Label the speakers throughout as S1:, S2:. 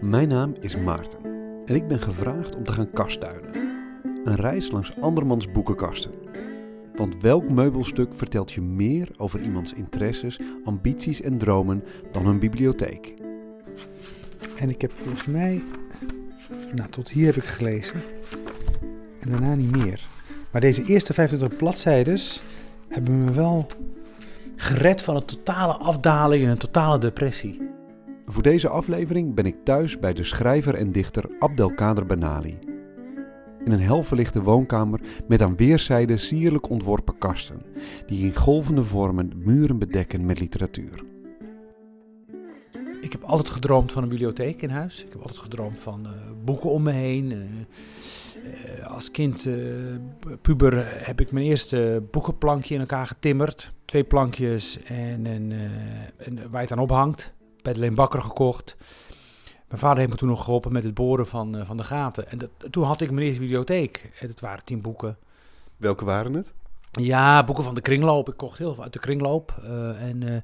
S1: Mijn naam is Maarten en ik ben gevraagd om te gaan kastduinen. Een reis langs andermans boekenkasten. Want welk meubelstuk vertelt je meer over iemands interesses, ambities en dromen dan een bibliotheek?
S2: En ik heb volgens mij, nou tot hier heb ik gelezen en daarna niet meer. Maar deze eerste 25 bladzijden hebben me wel gered van een totale afdaling en een totale depressie.
S1: Voor deze aflevering ben ik thuis bij de schrijver en dichter Abdelkader Benali. In een helverlichte woonkamer met aan weerszijden sierlijk ontworpen kasten, die in golvende vormen muren bedekken met literatuur.
S2: Ik heb altijd gedroomd van een bibliotheek in huis. Ik heb altijd gedroomd van uh, boeken om me heen. Uh, uh, als kind, puber, heb ik mijn eerste boekenplankje in elkaar getimmerd. Twee plankjes en, en, en waar je het aan ophangt bij de gekocht. Mijn vader heeft me toen nog geholpen met het boren van, uh, van de gaten. En dat, toen had ik mijn eerste bibliotheek. En dat waren tien boeken.
S1: Welke waren het?
S2: Ja, boeken van de kringloop. Ik kocht heel veel uit de kringloop. Uh, en uh,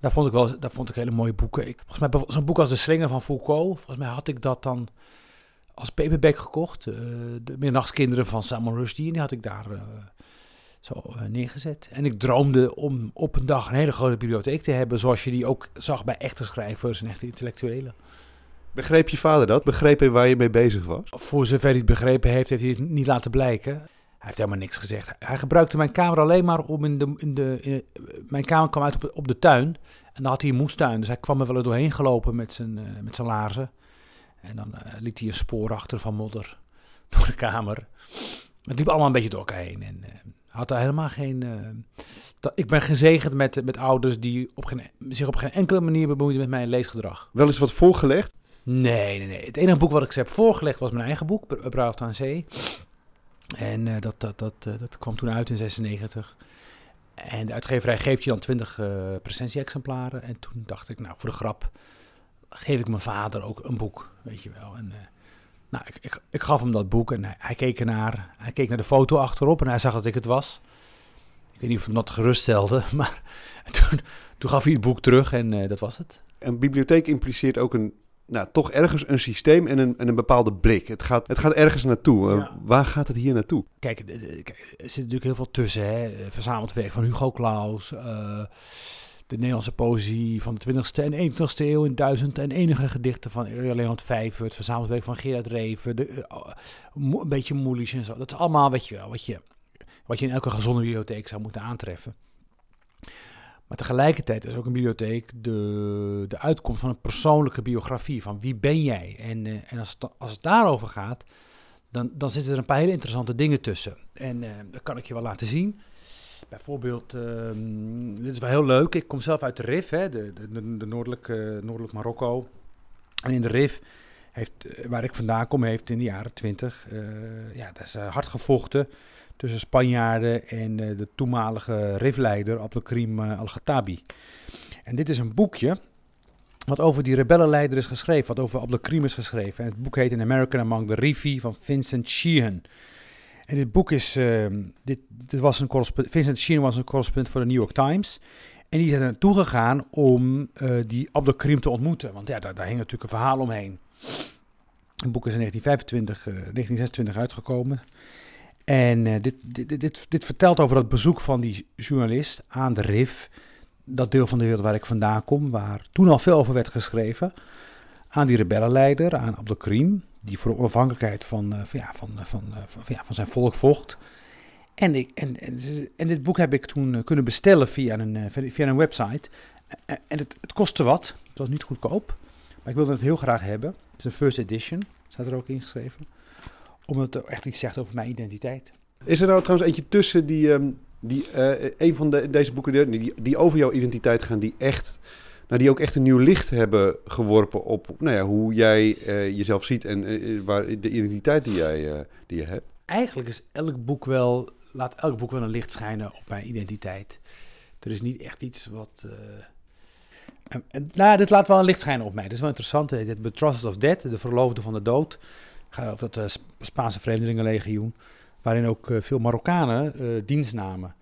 S2: daar vond ik wel daar vond ik hele mooie boeken. Ik, volgens mij zo'n boek als De Slinger van Foucault. Volgens mij had ik dat dan als paperback gekocht. de Middernachtkinderen van Salman Rushdie. En die had ik daar zo uh, neergezet. En ik droomde om op een dag een hele grote bibliotheek te hebben, zoals je die ook zag bij echte schrijvers en echte intellectuelen.
S1: Begreep je vader dat? Begreep hij waar je mee bezig was?
S2: Voor zover hij het begrepen heeft, heeft hij het niet laten blijken. Hij heeft helemaal niks gezegd. Hij gebruikte mijn kamer alleen maar om in de. In de in, mijn kamer kwam uit op, op, de tuin. En dan had hij een moestuin. Dus hij kwam er wel eens doorheen gelopen met zijn, uh, met zijn laarzen. En dan uh, liet hij een spoor achter van modder door de kamer. Maar het liep allemaal een beetje door elkaar heen. En, uh, had daar helemaal geen. Uh, dat, ik ben gezegend met, met ouders die op geen, zich op geen enkele manier bemoeiden met mijn leesgedrag.
S1: Wel eens wat voorgelegd?
S2: Nee, nee, nee. Het enige boek wat ik ze heb voorgelegd was mijn eigen boek, Bruiloft aan Zee. En uh, dat, dat, dat, uh, dat kwam toen uit in 96. En de uitgeverij geeft je dan 20 uh, presentie-exemplaren. En toen dacht ik, nou, voor de grap geef ik mijn vader ook een boek, weet je wel. En nou, ik, ik, ik, gaf hem dat boek en hij, hij, keek ernaar. Hij keek naar de foto achterop en hij zag dat ik het was. Ik weet niet of hem dat geruststelde, maar toen, toen gaf hij het boek terug en uh, dat was het.
S1: Een bibliotheek impliceert ook een, nou, toch ergens een systeem en een, en een bepaalde blik. Het gaat, het gaat ergens naartoe. Ja. Uh, waar gaat het hier naartoe?
S2: Kijk, kijk, er zit natuurlijk heel veel tussen. Hè? Verzameld werk van Hugo Claus. Uh, de Nederlandse poëzie van de 20e en 21e eeuw in duizend en enige gedichten van Leonard Vijver, het verzameld werk van Gerard Reven, de, uh, een beetje Moelisch en zo. Dat is allemaal, weet je wel, wat je, wat je in elke gezonde bibliotheek zou moeten aantreffen. Maar tegelijkertijd is ook een bibliotheek de, de uitkomst van een persoonlijke biografie, van wie ben jij? En, uh, en als, het, als het daarover gaat, dan, dan zitten er een paar hele interessante dingen tussen. En uh, dat kan ik je wel laten zien. Bijvoorbeeld, um, dit is wel heel leuk. Ik kom zelf uit de Rif, hè, de, de, de noordelijk, uh, noordelijk Marokko. En in de Rif, heeft, waar ik vandaan kom, heeft in de jaren twintig, uh, ja, dat is uh, hard gevochten tussen Spanjaarden en de toenmalige Rifleider Abdelkrim al-Ghattabi. En dit is een boekje wat over die rebellenleider is geschreven, wat over Abdelkrim is geschreven. En het boek heet An American Among the Rifi van Vincent Sheehan. En dit boek is, uh, dit, was een correspondent, Vincent Sheehan was een correspondent voor de New York Times. En die is er naartoe gegaan om uh, die Abdelkrim te ontmoeten. Want ja, daar, daar hing natuurlijk een verhaal omheen. Het boek is in 1925, uh, 1926 uitgekomen. En uh, dit, dit, dit, dit, vertelt over het bezoek van die journalist aan de RIF. Dat deel van de wereld waar ik vandaan kom, waar toen al veel over werd geschreven. Aan die rebellenleider, aan Abdelkrim die voor de onafhankelijkheid van, uh, van, ja, van, van, uh, van, ja, van zijn volk vocht. En, ik, en, en, en, dit boek heb ik toen kunnen bestellen via een, via een website. En het, het kostte wat. Het was niet goedkoop. Maar ik wilde het heel graag hebben. Het is een first edition. Staat er ook ingeschreven. Omdat het echt iets zegt over mijn identiteit.
S1: Is er nou trouwens eentje tussen die... Um, die een van de, deze boeken die, die over jouw identiteit gaan, die echt nou, die ook echt een nieuw licht hebben geworpen op nou ja, hoe jij uh, jezelf ziet en uh, waar, de identiteit die, jij, die je hebt.
S2: Eigenlijk is elk boek wel, laat elk boek wel een licht schijnen op mijn identiteit. Er is niet echt iets wat. En, en, nou, dit laat wel een licht schijnen op mij. Dat is wel interessant. Dit Betrothed of Dead, de verloofde van de dood. Of dat Spaanse Vreemdelingenlegioen. Waarin ook veel Marokkanen dienst namen.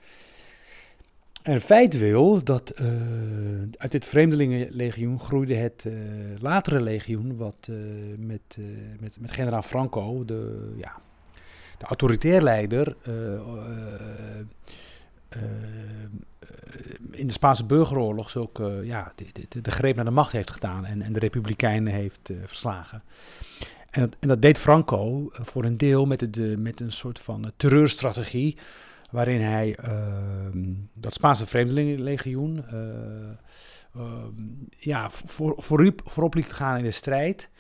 S2: En feit wil dat eh, uit dit vreemdelingenlegioen groeide het uh, latere legioen, wat uh, met, met, met generaal Franco, de, ja, de autoritair leider, in de Spaanse burgeroorlog ook ja, de, de, de, greep naar de macht heeft gedaan en, en de republikeinen heeft verslagen. En dat, en dat, deed Franco voor een deel met, de, met een soort van terreurstrategie waarin hij ehm, dat Spaanse Vreemdelingenlegioen uh, uh, ja, voor, voorop, voorop liet gaan in de strijd.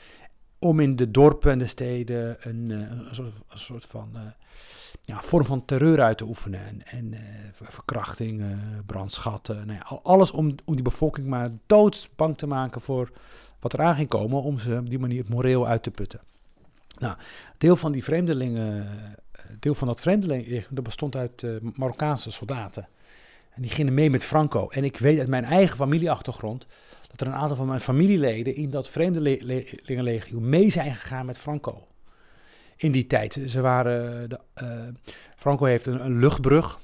S2: Om in de dorpen en de steden een, eh, een, soort, een soort, van uh, ja, vorm van terreur uit te oefenen. En, en verkrachtingen, brandschatten. Nou ja, alles om, om die bevolking maar doodsbang te maken voor wat er aan ging komen. Om ze op die manier moreel uit te putten. Nou, deel van die vreemdelingen deel van dat vreemdeling bestond uit uh, Marokkaanse soldaten. En die gingen mee met Franco. En ik weet uit mijn eigen familieachtergrond dat er een aantal van mijn familieleden in dat vreemdelingenlegioen mee zijn gegaan met Franco. In die tijd. Ze waren, de, uh, Franco heeft een, luchtbrug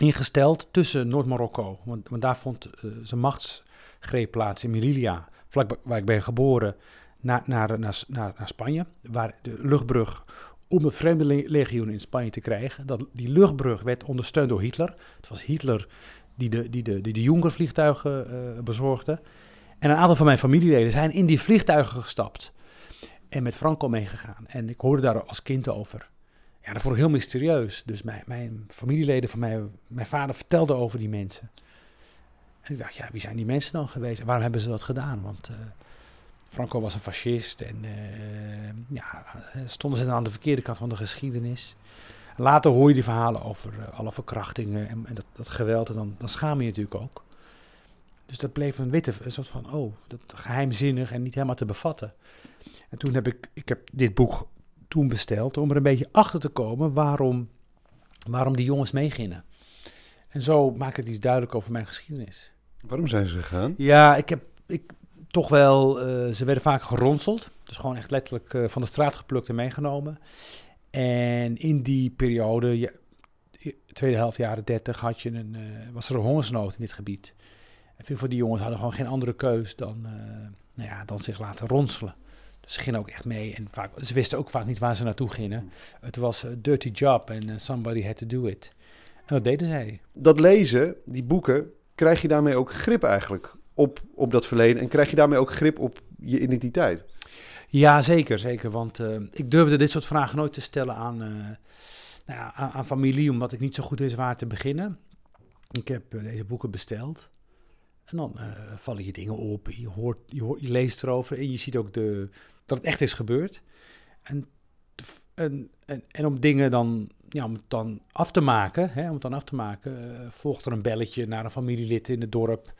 S2: ingesteld tussen Noord-Marokko. Want, daar vond zijn machtsgreep plaats in Melilla, vlak waar ik ben geboren, naar, naar, naar, naar, Spanje. Waar de luchtbrug om het Vreemdelingenlegioen in Spanje te krijgen. Dat, die luchtbrug werd ondersteund door Hitler. Het was Hitler die de, die de, die de Junker-vliegtuigen uh, bezorgde. En een aantal van mijn familieleden zijn in die vliegtuigen gestapt. En met Franco meegegaan. En ik hoorde daar als kind over. Ja, dat vond ik heel mysterieus. Dus mijn, mijn familieleden van mij, mijn vader vertelde over die mensen. En ik dacht, ja, wie zijn die mensen dan geweest? En waarom hebben ze dat gedaan? Want... Uh, Franco was een fascist en uh, ja, stonden ze dan aan de verkeerde kant van de geschiedenis. Later hoor je die verhalen over uh, alle verkrachtingen en, en dat, dat, geweld en dan, dan schaam je je natuurlijk ook. Dus dat bleef een witte, een soort van, oh, dat geheimzinnig en niet helemaal te bevatten. En toen heb ik, ik heb dit boek toen besteld om er een beetje achter te komen waarom, waarom die jongens meegingen. En zo maakte het iets duidelijk over mijn geschiedenis.
S1: Waarom zijn ze gegaan?
S2: Ja, ik heb, ik, toch wel, uh, ze werden vaak geronseld. Dus gewoon echt letterlijk uh, van de straat geplukt en meegenomen. En in die periode, tweede helft jaren 30, had je een, uh, was er een hongersnood in dit gebied. En veel van die jongens hadden gewoon geen andere keus dan, nou ja, dan zich laten ronselen. Dus ze gingen ook echt mee. En vaak, ze wisten ook vaak niet waar ze naartoe gingen. Het was een dirty job en somebody had to do it. En dat deden zij.
S1: Dat lezen, die boeken, krijg je daarmee ook grip eigenlijk op, op dat verleden en krijg je daarmee ook grip op je identiteit?
S2: Ja, zeker, zeker. Want uh, ik durfde dit soort vragen nooit te stellen aan, uh, nou ja, aan, aan, familie, omdat ik niet zo goed wist waar te beginnen. Ik heb uh, deze boeken besteld. En dan vallen je dingen op, je, hoort, je, hoort, je leest erover en je ziet ook de, dat het echt is gebeurd. En, en, en, om dingen dan, ja, om dan af te maken, hè, om het dan af te maken, volgt er een belletje naar een familielid in het dorp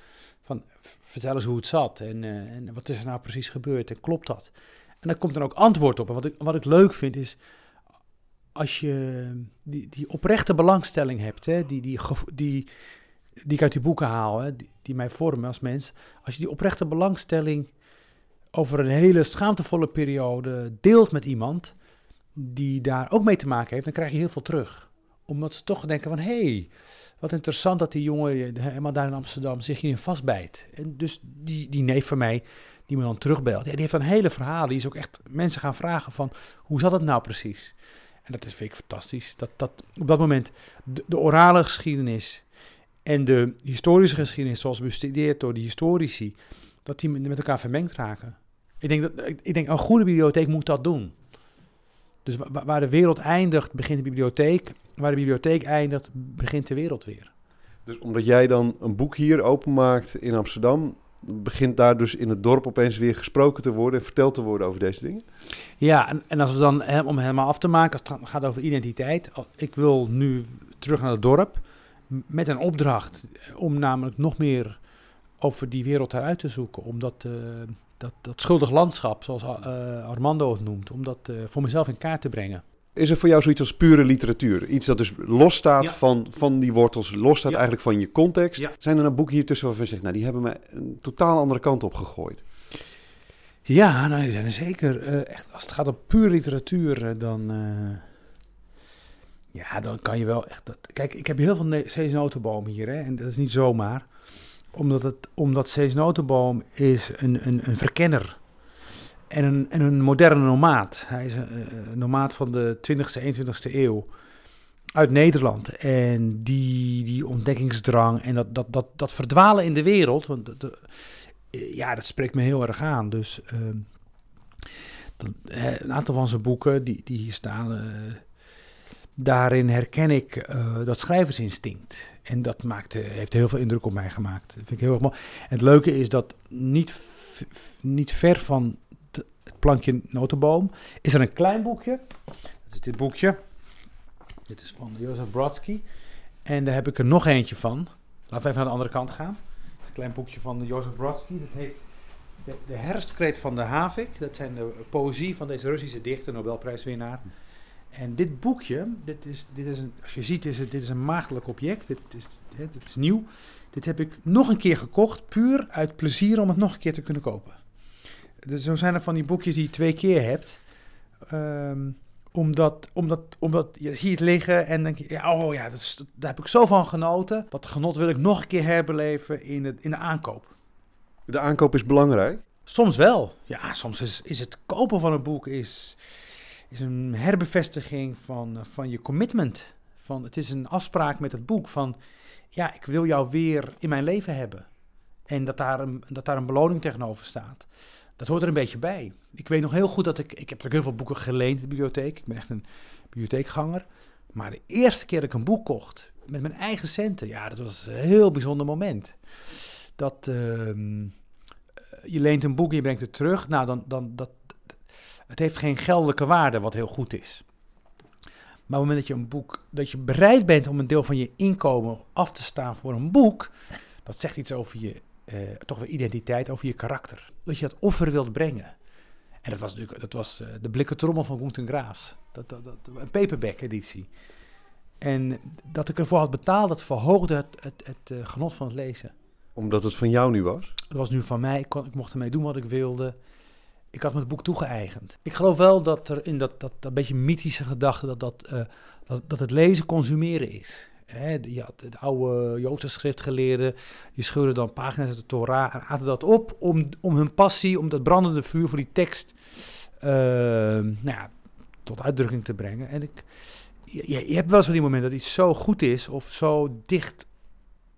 S2: van vertel eens hoe het zat en, uh, en wat is er nou precies gebeurd en klopt dat? En dan komt dan ook antwoord op. En wat ik, wat ik leuk vind is, als je die, die oprechte belangstelling hebt, hè, die, die, die, die ik uit die boeken haal, hè, die, die mij vormen als mens. Als je die oprechte belangstelling over een hele schaamtevolle periode deelt met iemand die daar ook mee te maken heeft, dan krijg je heel veel terug. Omdat ze toch denken van, hé, hey, wat interessant dat die jongen helemaal daar in Amsterdam zich hierin vastbijt. En dus die, die neef van mij, die me dan terugbelt, ja, die heeft een hele verhaal. Die is ook echt mensen gaan vragen van, hoe zat het nou precies? En dat is, vind ik fantastisch. Dat, dat op dat moment de, de orale geschiedenis en de historische geschiedenis, zoals bestudeerd door de historici, dat die met elkaar vermengd raken. Ik denk, dat, ik denk, een goede bibliotheek moet dat doen. Dus waar de wereld eindigt, begint de bibliotheek. Waar de bibliotheek eindigt, begint de wereld weer.
S1: Dus omdat jij dan een boek hier openmaakt in Amsterdam, begint daar dus in het dorp opeens weer gesproken te worden en verteld te worden over deze dingen?
S2: Ja, en, en als we dan, om helemaal af te maken, als het gaat over identiteit. Ik wil nu terug naar het dorp met een opdracht om namelijk nog meer over die wereld daaruit te zoeken. Om dat, uh, dat, dat schuldig landschap, zoals uh, Armando het noemt, om dat uh, voor mezelf in kaart te brengen.
S1: Is er voor jou zoiets als pure literatuur? Iets dat dus losstaat ja. van, van die wortels, losstaat ja. eigenlijk van je context. Ja. Zijn er een boek hier tussen waarvan je zegt, nou die hebben me een totaal andere kant op gegooid?
S2: Ja, nou, die zijn er zeker. Uh, echt, als het gaat om pure literatuur, dan... Ja, dan kan je wel echt... Dat, kijk, ik heb heel veel Cees Notenboom hier, hè, en dat is niet zomaar. Omdat, het, omdat Notenboom is een, een, een verkenner en een, en een moderne nomaat. Hij is een, een nomaat van de 20e, 21e eeuw uit Nederland. En die, die ontdekkingsdrang en dat, dat, dat, dat verdwalen in de wereld, want dat- ja, dat spreekt me heel erg aan. Dus ehm, dat, eh, een aantal van zijn boeken die, die hier staan, eh, daarin herken ik eh, dat schrijversinstinct. En dat maakte, heeft heel veel indruk op mij gemaakt. Dat vind ik heel erg mooi. En het leuke is dat niet, niet ver van het plankje notenboom is er een klein boekje. Dat is dit boekje. Dit is van Jozef Brodsky. En daar heb ik er nog eentje van. Laten we even naar de andere kant gaan. Is een klein boekje van Jozef Brodsky. Dat heet de, de herfstkreet van de Havik. Dat zijn de poëzie van deze Russische dichter, Nobelprijswinnaar. En dit boekje, dit is, dit is een, als je ziet, is het, dit is een maagdelijk object. Dit is, dit is nieuw. Dit heb ik nog een keer gekocht, puur uit plezier om het nog een keer te kunnen kopen. Dus zo zijn er van die boekjes die je twee keer hebt. Ehm, omdat, omdat, omdat je ziet het liggen en denk je, ja, oh ja, dat is, daar heb ik zo van genoten. Dat genot wil ik nog een keer herbeleven in, het, in de aankoop.
S1: De aankoop is belangrijk.
S2: Soms wel. Ja, soms is, is het kopen van een boek is, is een herbevestiging van, eh, van je commitment. Van, het is een afspraak met het boek van, ja, ik wil jou weer in mijn leven hebben. En dat daar een, dat daar een beloning tegenover staat. Dat hoort er een beetje bij. Ik weet nog heel goed dat ik, ik heb ook heel veel boeken geleend in de bibliotheek. Ik ben echt een bibliotheekganger. Maar de eerste keer dat ik een boek kocht, met mijn eigen centen, ja, dat was een heel bijzonder moment. Dat, ehm, je leent een boek en je brengt het terug. Nou, dan, dan dat, het heeft geen geldelijke waarde, wat heel goed is. Maar op het moment dat je een boek, dat je bereid bent om een deel van je inkomen af te staan voor een boek, dat zegt iets over je, eh, toch weer identiteit, over je karakter. Dat je dat offer wilt brengen. En dat was natuurlijk, dat was eh, de blikken trommel van Gunther Graas. Dat, dat, dat, een paperback editie. En dat ik ervoor had betaald, dat verhoogde het, het, het eh, genot van het lezen.
S1: Omdat het van jou nu was.
S2: Het was nu van mij. Ik, kon, ik mocht ermee doen wat ik wilde. Ik had me het boek toegeëigend. Ik geloof wel dat er in dat, dat, dat beetje mythische gedachte dat, dat, eh, dat, dat het lezen consumeren is. Hè, de, ja, de, de oude Joodse schriftgeleerden, die scheurden dan pagina's uit de Torah en aten dat op om, om hun passie, om dat brandende vuur voor die tekst eh, nou ja, tot uitdrukking te brengen. En ik, je, je hebt wel eens van die momenten dat iets zo goed is of zo dicht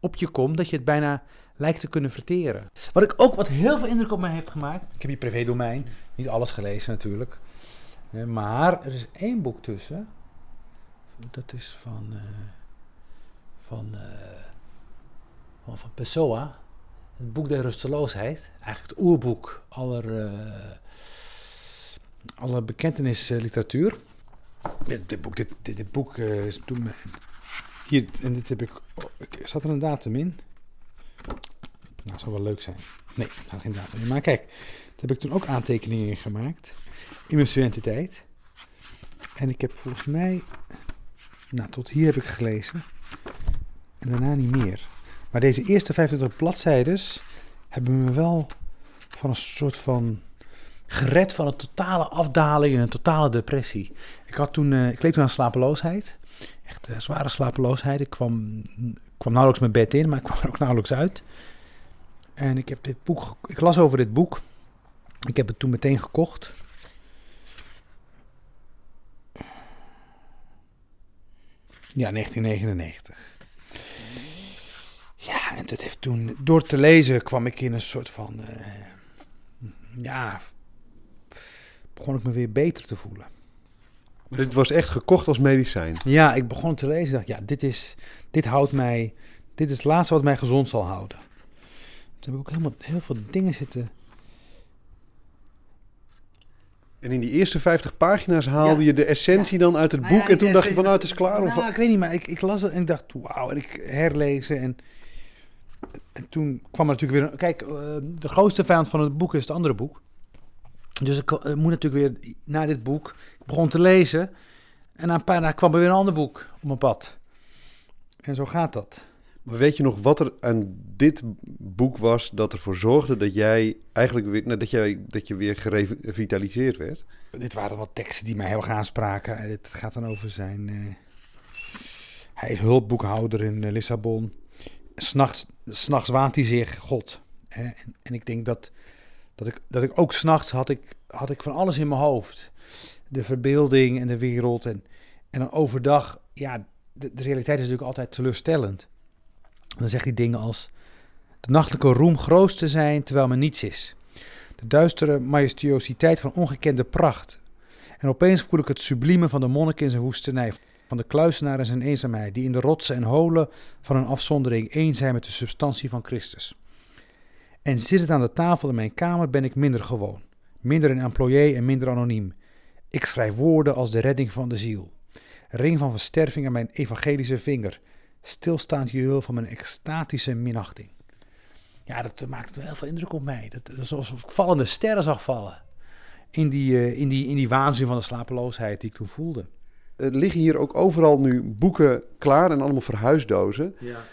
S2: op je komt dat je het bijna lijkt te kunnen verteren. Wat ik ook, wat heel veel indruk op mij heeft gemaakt. Ik heb hier privédomein, niet alles gelezen natuurlijk. Eh, Maar er is één boek tussen. Dat is van. eh, van. eh, van, van Pessoa. Het boek der rusteloosheid. Eigenlijk het oerboek aller. eh aller bekentennisliteratuur. Dit, dit boek, dit, dit, dit boek is toen. Hier, en dit heb ik. ik- Zat er een datum in? Nou, zou wel leuk zijn. Nee, staat geen in. Maar kijk, daar heb ik toen ook aantekeningen in gemaakt. In mijn studententijd. En ik heb volgens mij... Nou, tot hier heb ik gelezen. En daarna niet meer. Maar deze eerste 25 bladzijdes hebben me wel van een soort van gered van een totale afdaling en een totale depressie. Ik had toen, eh, ik leed toen aan slapeloosheid. Echt eh, zware slapeloosheid. Ik kwam, kwam nauwelijks mijn bed in, maar ik kwam er ook nauwelijks uit. En ik heb dit boek, ik las over dit boek. Ik heb het toen meteen gekocht. Ja, 1999. Ja, en dat heeft toen, door te lezen kwam ik in een soort van, eh, ja, begon ik me weer beter te voelen.
S1: Dit was echt gekocht als medicijn.
S2: Ja, ik begon te lezen. dacht, ja, dit is, dit houdt mij, dit is het laatste wat mij gezond zal houden. Heb ik ook helemaal heel veel dingen zitten.
S1: En in die eerste 50 pagina's haalde
S2: Ja.
S1: je de essentie dan uit het
S2: Nou ja,
S1: boek. en toen dacht je van, nou, het is klaar. Of,
S2: Nou, ik weet niet, maar ik, ik las het en ik dacht, wauw. En ik herlezen en, en toen kwam er natuurlijk weer... een- Kijk, eh, de grootste vijand van het boek is het andere boek. Dus ik eh, moet natuurlijk weer naar dit boek. Ik begon te lezen en na een paar dagen kwam er weer een ander boek op mijn pad. En zo gaat dat.
S1: Maar weet je nog wat er aan dit boek was dat ervoor zorgde dat jij eigenlijk weer, nou, dat, jij, dat je weer gerevitaliseerd werd?
S2: Dit waren wat teksten die mij heel erg aanspraken. Het gaat dan over zijn, eh, hij is hulpboekhouder in Lissabon. S'nachts, s'nachts waant hij zich God. Hè? En, en ik denk dat, dat, ik, dat ik ook s'nachts had ik, had ik van alles in mijn hoofd. De verbeelding en de wereld. En, en dan overdag, ja, de realiteit is natuurlijk altijd teleurstellend. Dan zegt hij dingen als... De nachtelijke roem groot te zijn terwijl men niets is. De duistere majestuositeit van ongekende pracht. En opeens voel ik het sublieme van de monnik in zijn woestenij. Van de kluisenaar in zijn eenzaamheid, die in de rotsen en holen van een afzondering één zijn met de substantie van Christus. En zittend aan de tafel in mijn kamer ben ik minder gewoon. Minder een employé en minder anoniem. Ik schrijf woorden als de redding van de ziel. Ring van versterving aan mijn evangelische vinger. Stilstaand juweel van mijn extatische minachting. Ja, dat maakt heel veel indruk op mij. Dat, dat is alsof ik vallende sterren zag vallen. In die, uh, in, die, in die waanzin van de slapeloosheid die ik toen voelde.
S1: Er liggen hier ook overal nu boeken klaar en allemaal verhuisdozen. Ja.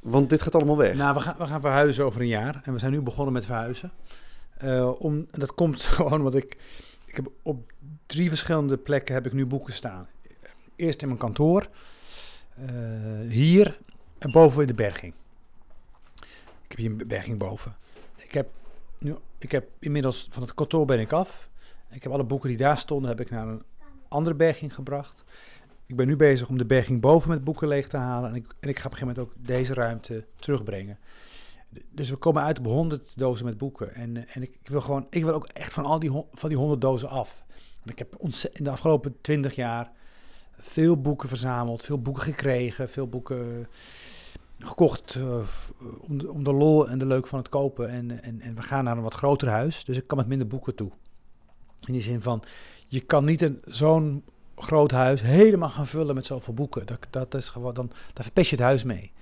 S1: Want dit gaat allemaal weg.
S2: Nou, we gaan, we gaan verhuizen over een jaar. En we zijn nu begonnen met verhuizen. Uh, om, dat komt gewoon omdat ik... Ik heb op drie verschillende plekken heb ik nu boeken staan. Eerst in mijn kantoor. Uh, hier en boven de berging. Ik heb hier een berging boven. Ik heb, nu, ik heb inmiddels van het kantoor ben ik af. Ik heb alle boeken die daar stonden, heb ik naar een andere berging gebracht. Ik ben nu bezig om de berging boven met boeken leeg te halen. En ik, en ik ga op een gegeven moment ook deze ruimte terugbrengen. Dus we komen uit op 100 dozen met boeken. En, eh, en ik, wil gewoon, ik wil ook echt van al die, van die 100 dozen af. Ik heb in de afgelopen 20 jaar veel boeken verzameld, veel boeken gekregen, veel boeken gekocht uh, om, de, om de lol en de leuk van het kopen. En, en, en we gaan naar een wat groter huis, dus ik kan met minder boeken toe. In die zin van, je kan niet een, zo'n groot huis helemaal gaan vullen met zoveel boeken. Dat, dat is gewoon, dan, dan verpest je het huis mee.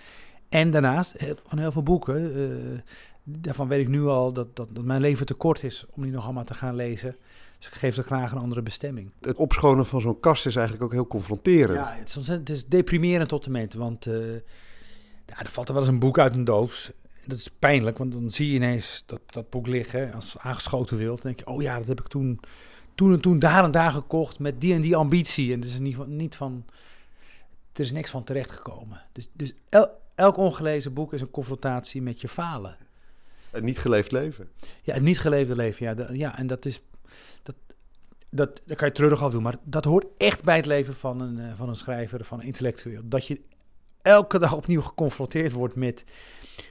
S2: En daarnaast, van heel veel boeken, uh, daarvan weet ik nu al dat, dat, dat mijn leven te kort is om die nog allemaal te gaan lezen. Dus ik geef ze graag een andere bestemming.
S1: Het opschonen van zo'n kast is eigenlijk ook heel confronterend.
S2: Ja, het is, het is deprimerend tot de mente, want uh, ja, er valt er wel eens een boek uit een doos. Dat is pijnlijk, want dan zie je ineens dat, dat boek liggen als aangeschoten wild. Dan denk je, oh ja, dat heb ik toen, toen en toen daar en daar gekocht met die en die ambitie. En het is niet, niet van, er is niks van terechtgekomen. Dus, dus elk ongelezen boek is een confrontatie met je falen.
S1: Een niet geleefd leven.
S2: Ja, een niet geleefde leven. Ja, ja en dat is. Dat, dat, dat kan je treurig afdoen, maar dat hoort echt bij het leven van een, uh, van een schrijver, van een intellectueel. Dat je elke dag opnieuw geconfronteerd wordt met.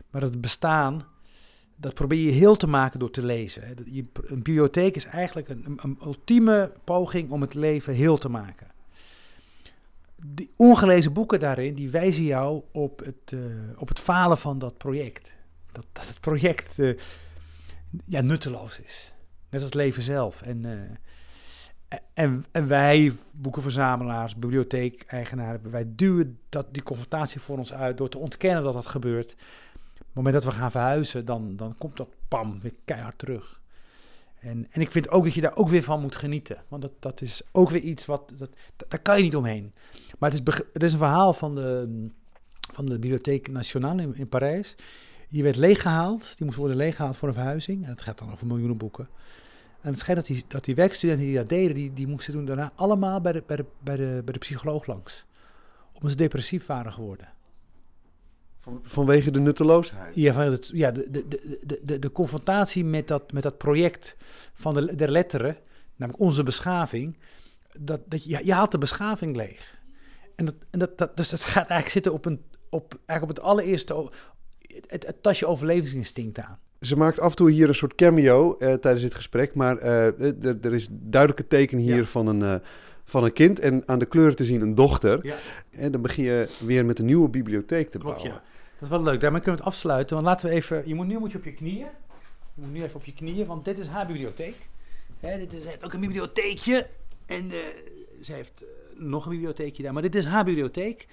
S2: Maar het bestaan, dat probeer je heel te maken door te lezen. Een bibliotheek is eigenlijk een, een ultieme poging om het leven heel te maken. Die ongelezen boeken daarin, die wijzen jou op het, uh, op het falen van dat project. Dat, dat het project uh, ja, nutteloos is. Net als het leven zelf. En, uh, en, en wij, boekenverzamelaars, bibliotheek-eigenaren, wij duwen dat, die confrontatie voor ons uit door te ontkennen dat dat gebeurt. Op het moment dat we gaan verhuizen, dan, dan komt dat pam weer keihard terug. En, en ik vind ook dat je daar ook weer van moet genieten. Want dat, dat is ook weer iets wat. Dat, daar kan je niet omheen. Maar het is, het is een verhaal van de, van de Bibliotheek Nationale in, in Parijs. Die werd leeggehaald. Die moest worden leeggehaald voor een verhuizing. En het gaat dan over miljoenen boeken. En het schijnt dat die, dat die werkstudenten die dat deden, die, die moesten toen daarna allemaal bij de, bij, de, bij, de, bij de psycholoog langs. Omdat ze depressief waren geworden.
S1: Van, vanwege de nutteloosheid?
S2: Ja, van het, ja de, de, de, de, de confrontatie met dat, met dat project van de, de letteren, namelijk onze beschaving. Dat, dat, je, je haalt de beschaving leeg. En dat, en dat, dat, dus dat gaat eigenlijk zitten op, een, op, eigenlijk op het allereerste, het, het tasje overlevingsinstinct aan.
S1: Ze maakt af en toe hier een soort cameo uh, tijdens dit gesprek, maar uh, er is duidelijke teken hier ja. van, een, van een kind en aan de kleuren te zien een dochter. Ja. En dan begin je weer met een nieuwe bibliotheek te Klopt, bouwen.
S2: Ja. Dat is wel leuk. Daarmee kunnen we het afsluiten. Want laten we even. Je moet, nu moet je op je knieën. Je moet nu even op je knieën, want dit is haar bibliotheek. Hè, dit is heeft ook een bibliotheekje. En ze heeft nog een bibliotheekje daar, maar dit is haar bibliotheek.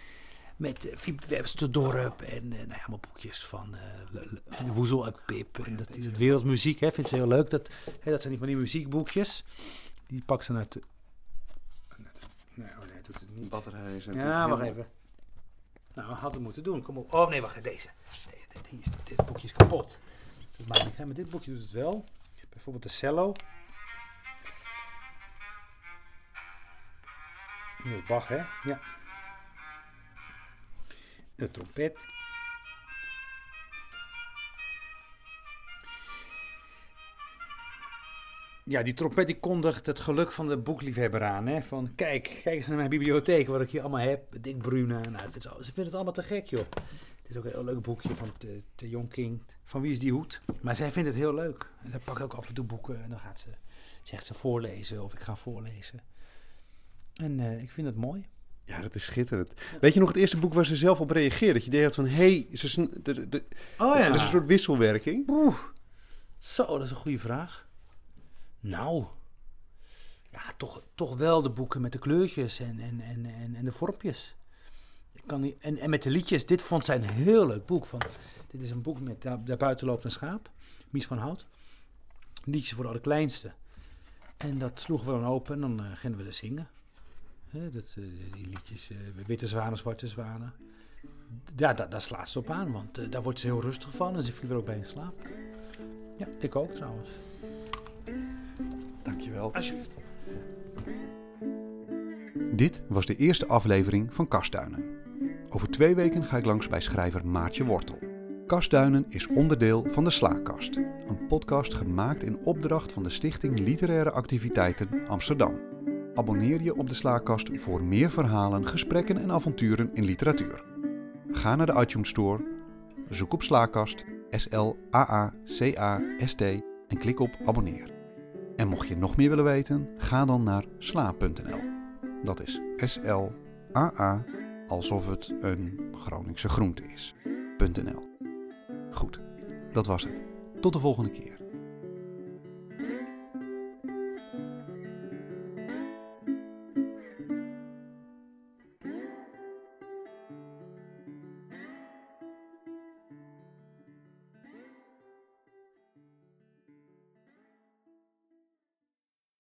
S2: Met Fiep Websterdorp en uh, nou ja, allemaal boekjes van uh, Woezel en Pip. En dat, dat wereldmuziek, hè, vindt ze heel leuk. Dat, hè, dat zijn die van die muziekboekjes. Die pakt ze uit de... Nee, oh nee, doet het niet.
S1: Batterij is
S2: Ja, wacht even. Nou, we hadden het moeten doen. Kom op. Oh nee, wacht, deze. Nee, dit, dit boekje is kapot. Dat maakt niet. Maar dit boekje doet het wel. Bijvoorbeeld de cello. Dat is Bach, hè? Ja. De trompet. Ja, die trompet die kondigt het geluk van de boekliefhebber aan. Hè? Van kijk, kijk eens naar mijn bibliotheek, wat ik hier allemaal heb. Dick Bruna. Nou, ze, vinden het allemaal te gek, joh. Het is ook een heel leuk boekje van de Young King. Van wie is die hoed? Maar zij vindt het heel leuk. En zij pakt ook af en toe boeken en dan gaat ze, zegt ze voorlezen of ik ga voorlezen. En uh, ik vind het mooi.
S1: Ja, dat is schitterend. Weet je nog het eerste boek waar ze zelf op reageerde? Dat je dacht van, hé, hey, ze, de, de,
S2: oh, ja.
S1: er is een soort wisselwerking.
S2: Oeh. Zo, dat is een goede vraag. Nou, ja, toch, toch wel de boeken met de kleurtjes en, en, en, en, en de vormpjes. Ik kan niet, en, en met de liedjes, dit vond zij een heel leuk boek. Van, dit is een boek met daar, Daarbuiten loopt een schaap, Mies van Hout. Liedjes voor de allerkleinste. En dat sloegen we dan open en dan uh, gingen we er zingen. He, dat, uh, die liedjes, uh, Witte Zwanen, Zwarte Zwanen. Ja, daar, daar slaat ze op aan, want daar wordt ze heel rustig van en ze viel er ook bij in slaap. Ja, ik ook trouwens.
S1: Dankjewel.
S2: Alsjeblieft.
S1: Dit was de eerste aflevering van Kastduinen. Over twee weken ga ik langs bij schrijver Maartje Wortel. Kastduinen is onderdeel van de Slaakast, een podcast gemaakt in opdracht van de Stichting Literaire Activiteiten Amsterdam. Abonneer je op de Slaakast voor meer verhalen, gesprekken en avonturen in literatuur. Ga naar de iTunes Store, zoek op Slaakast, S-L-A-A-C-A-S-T en klik op abonneer. En mocht je nog meer willen weten, ga dan naar sla.nl. Dat is S-L-A-A, alsof het een Groningse groente is. .nl. Goed, dat was het. Tot de volgende keer.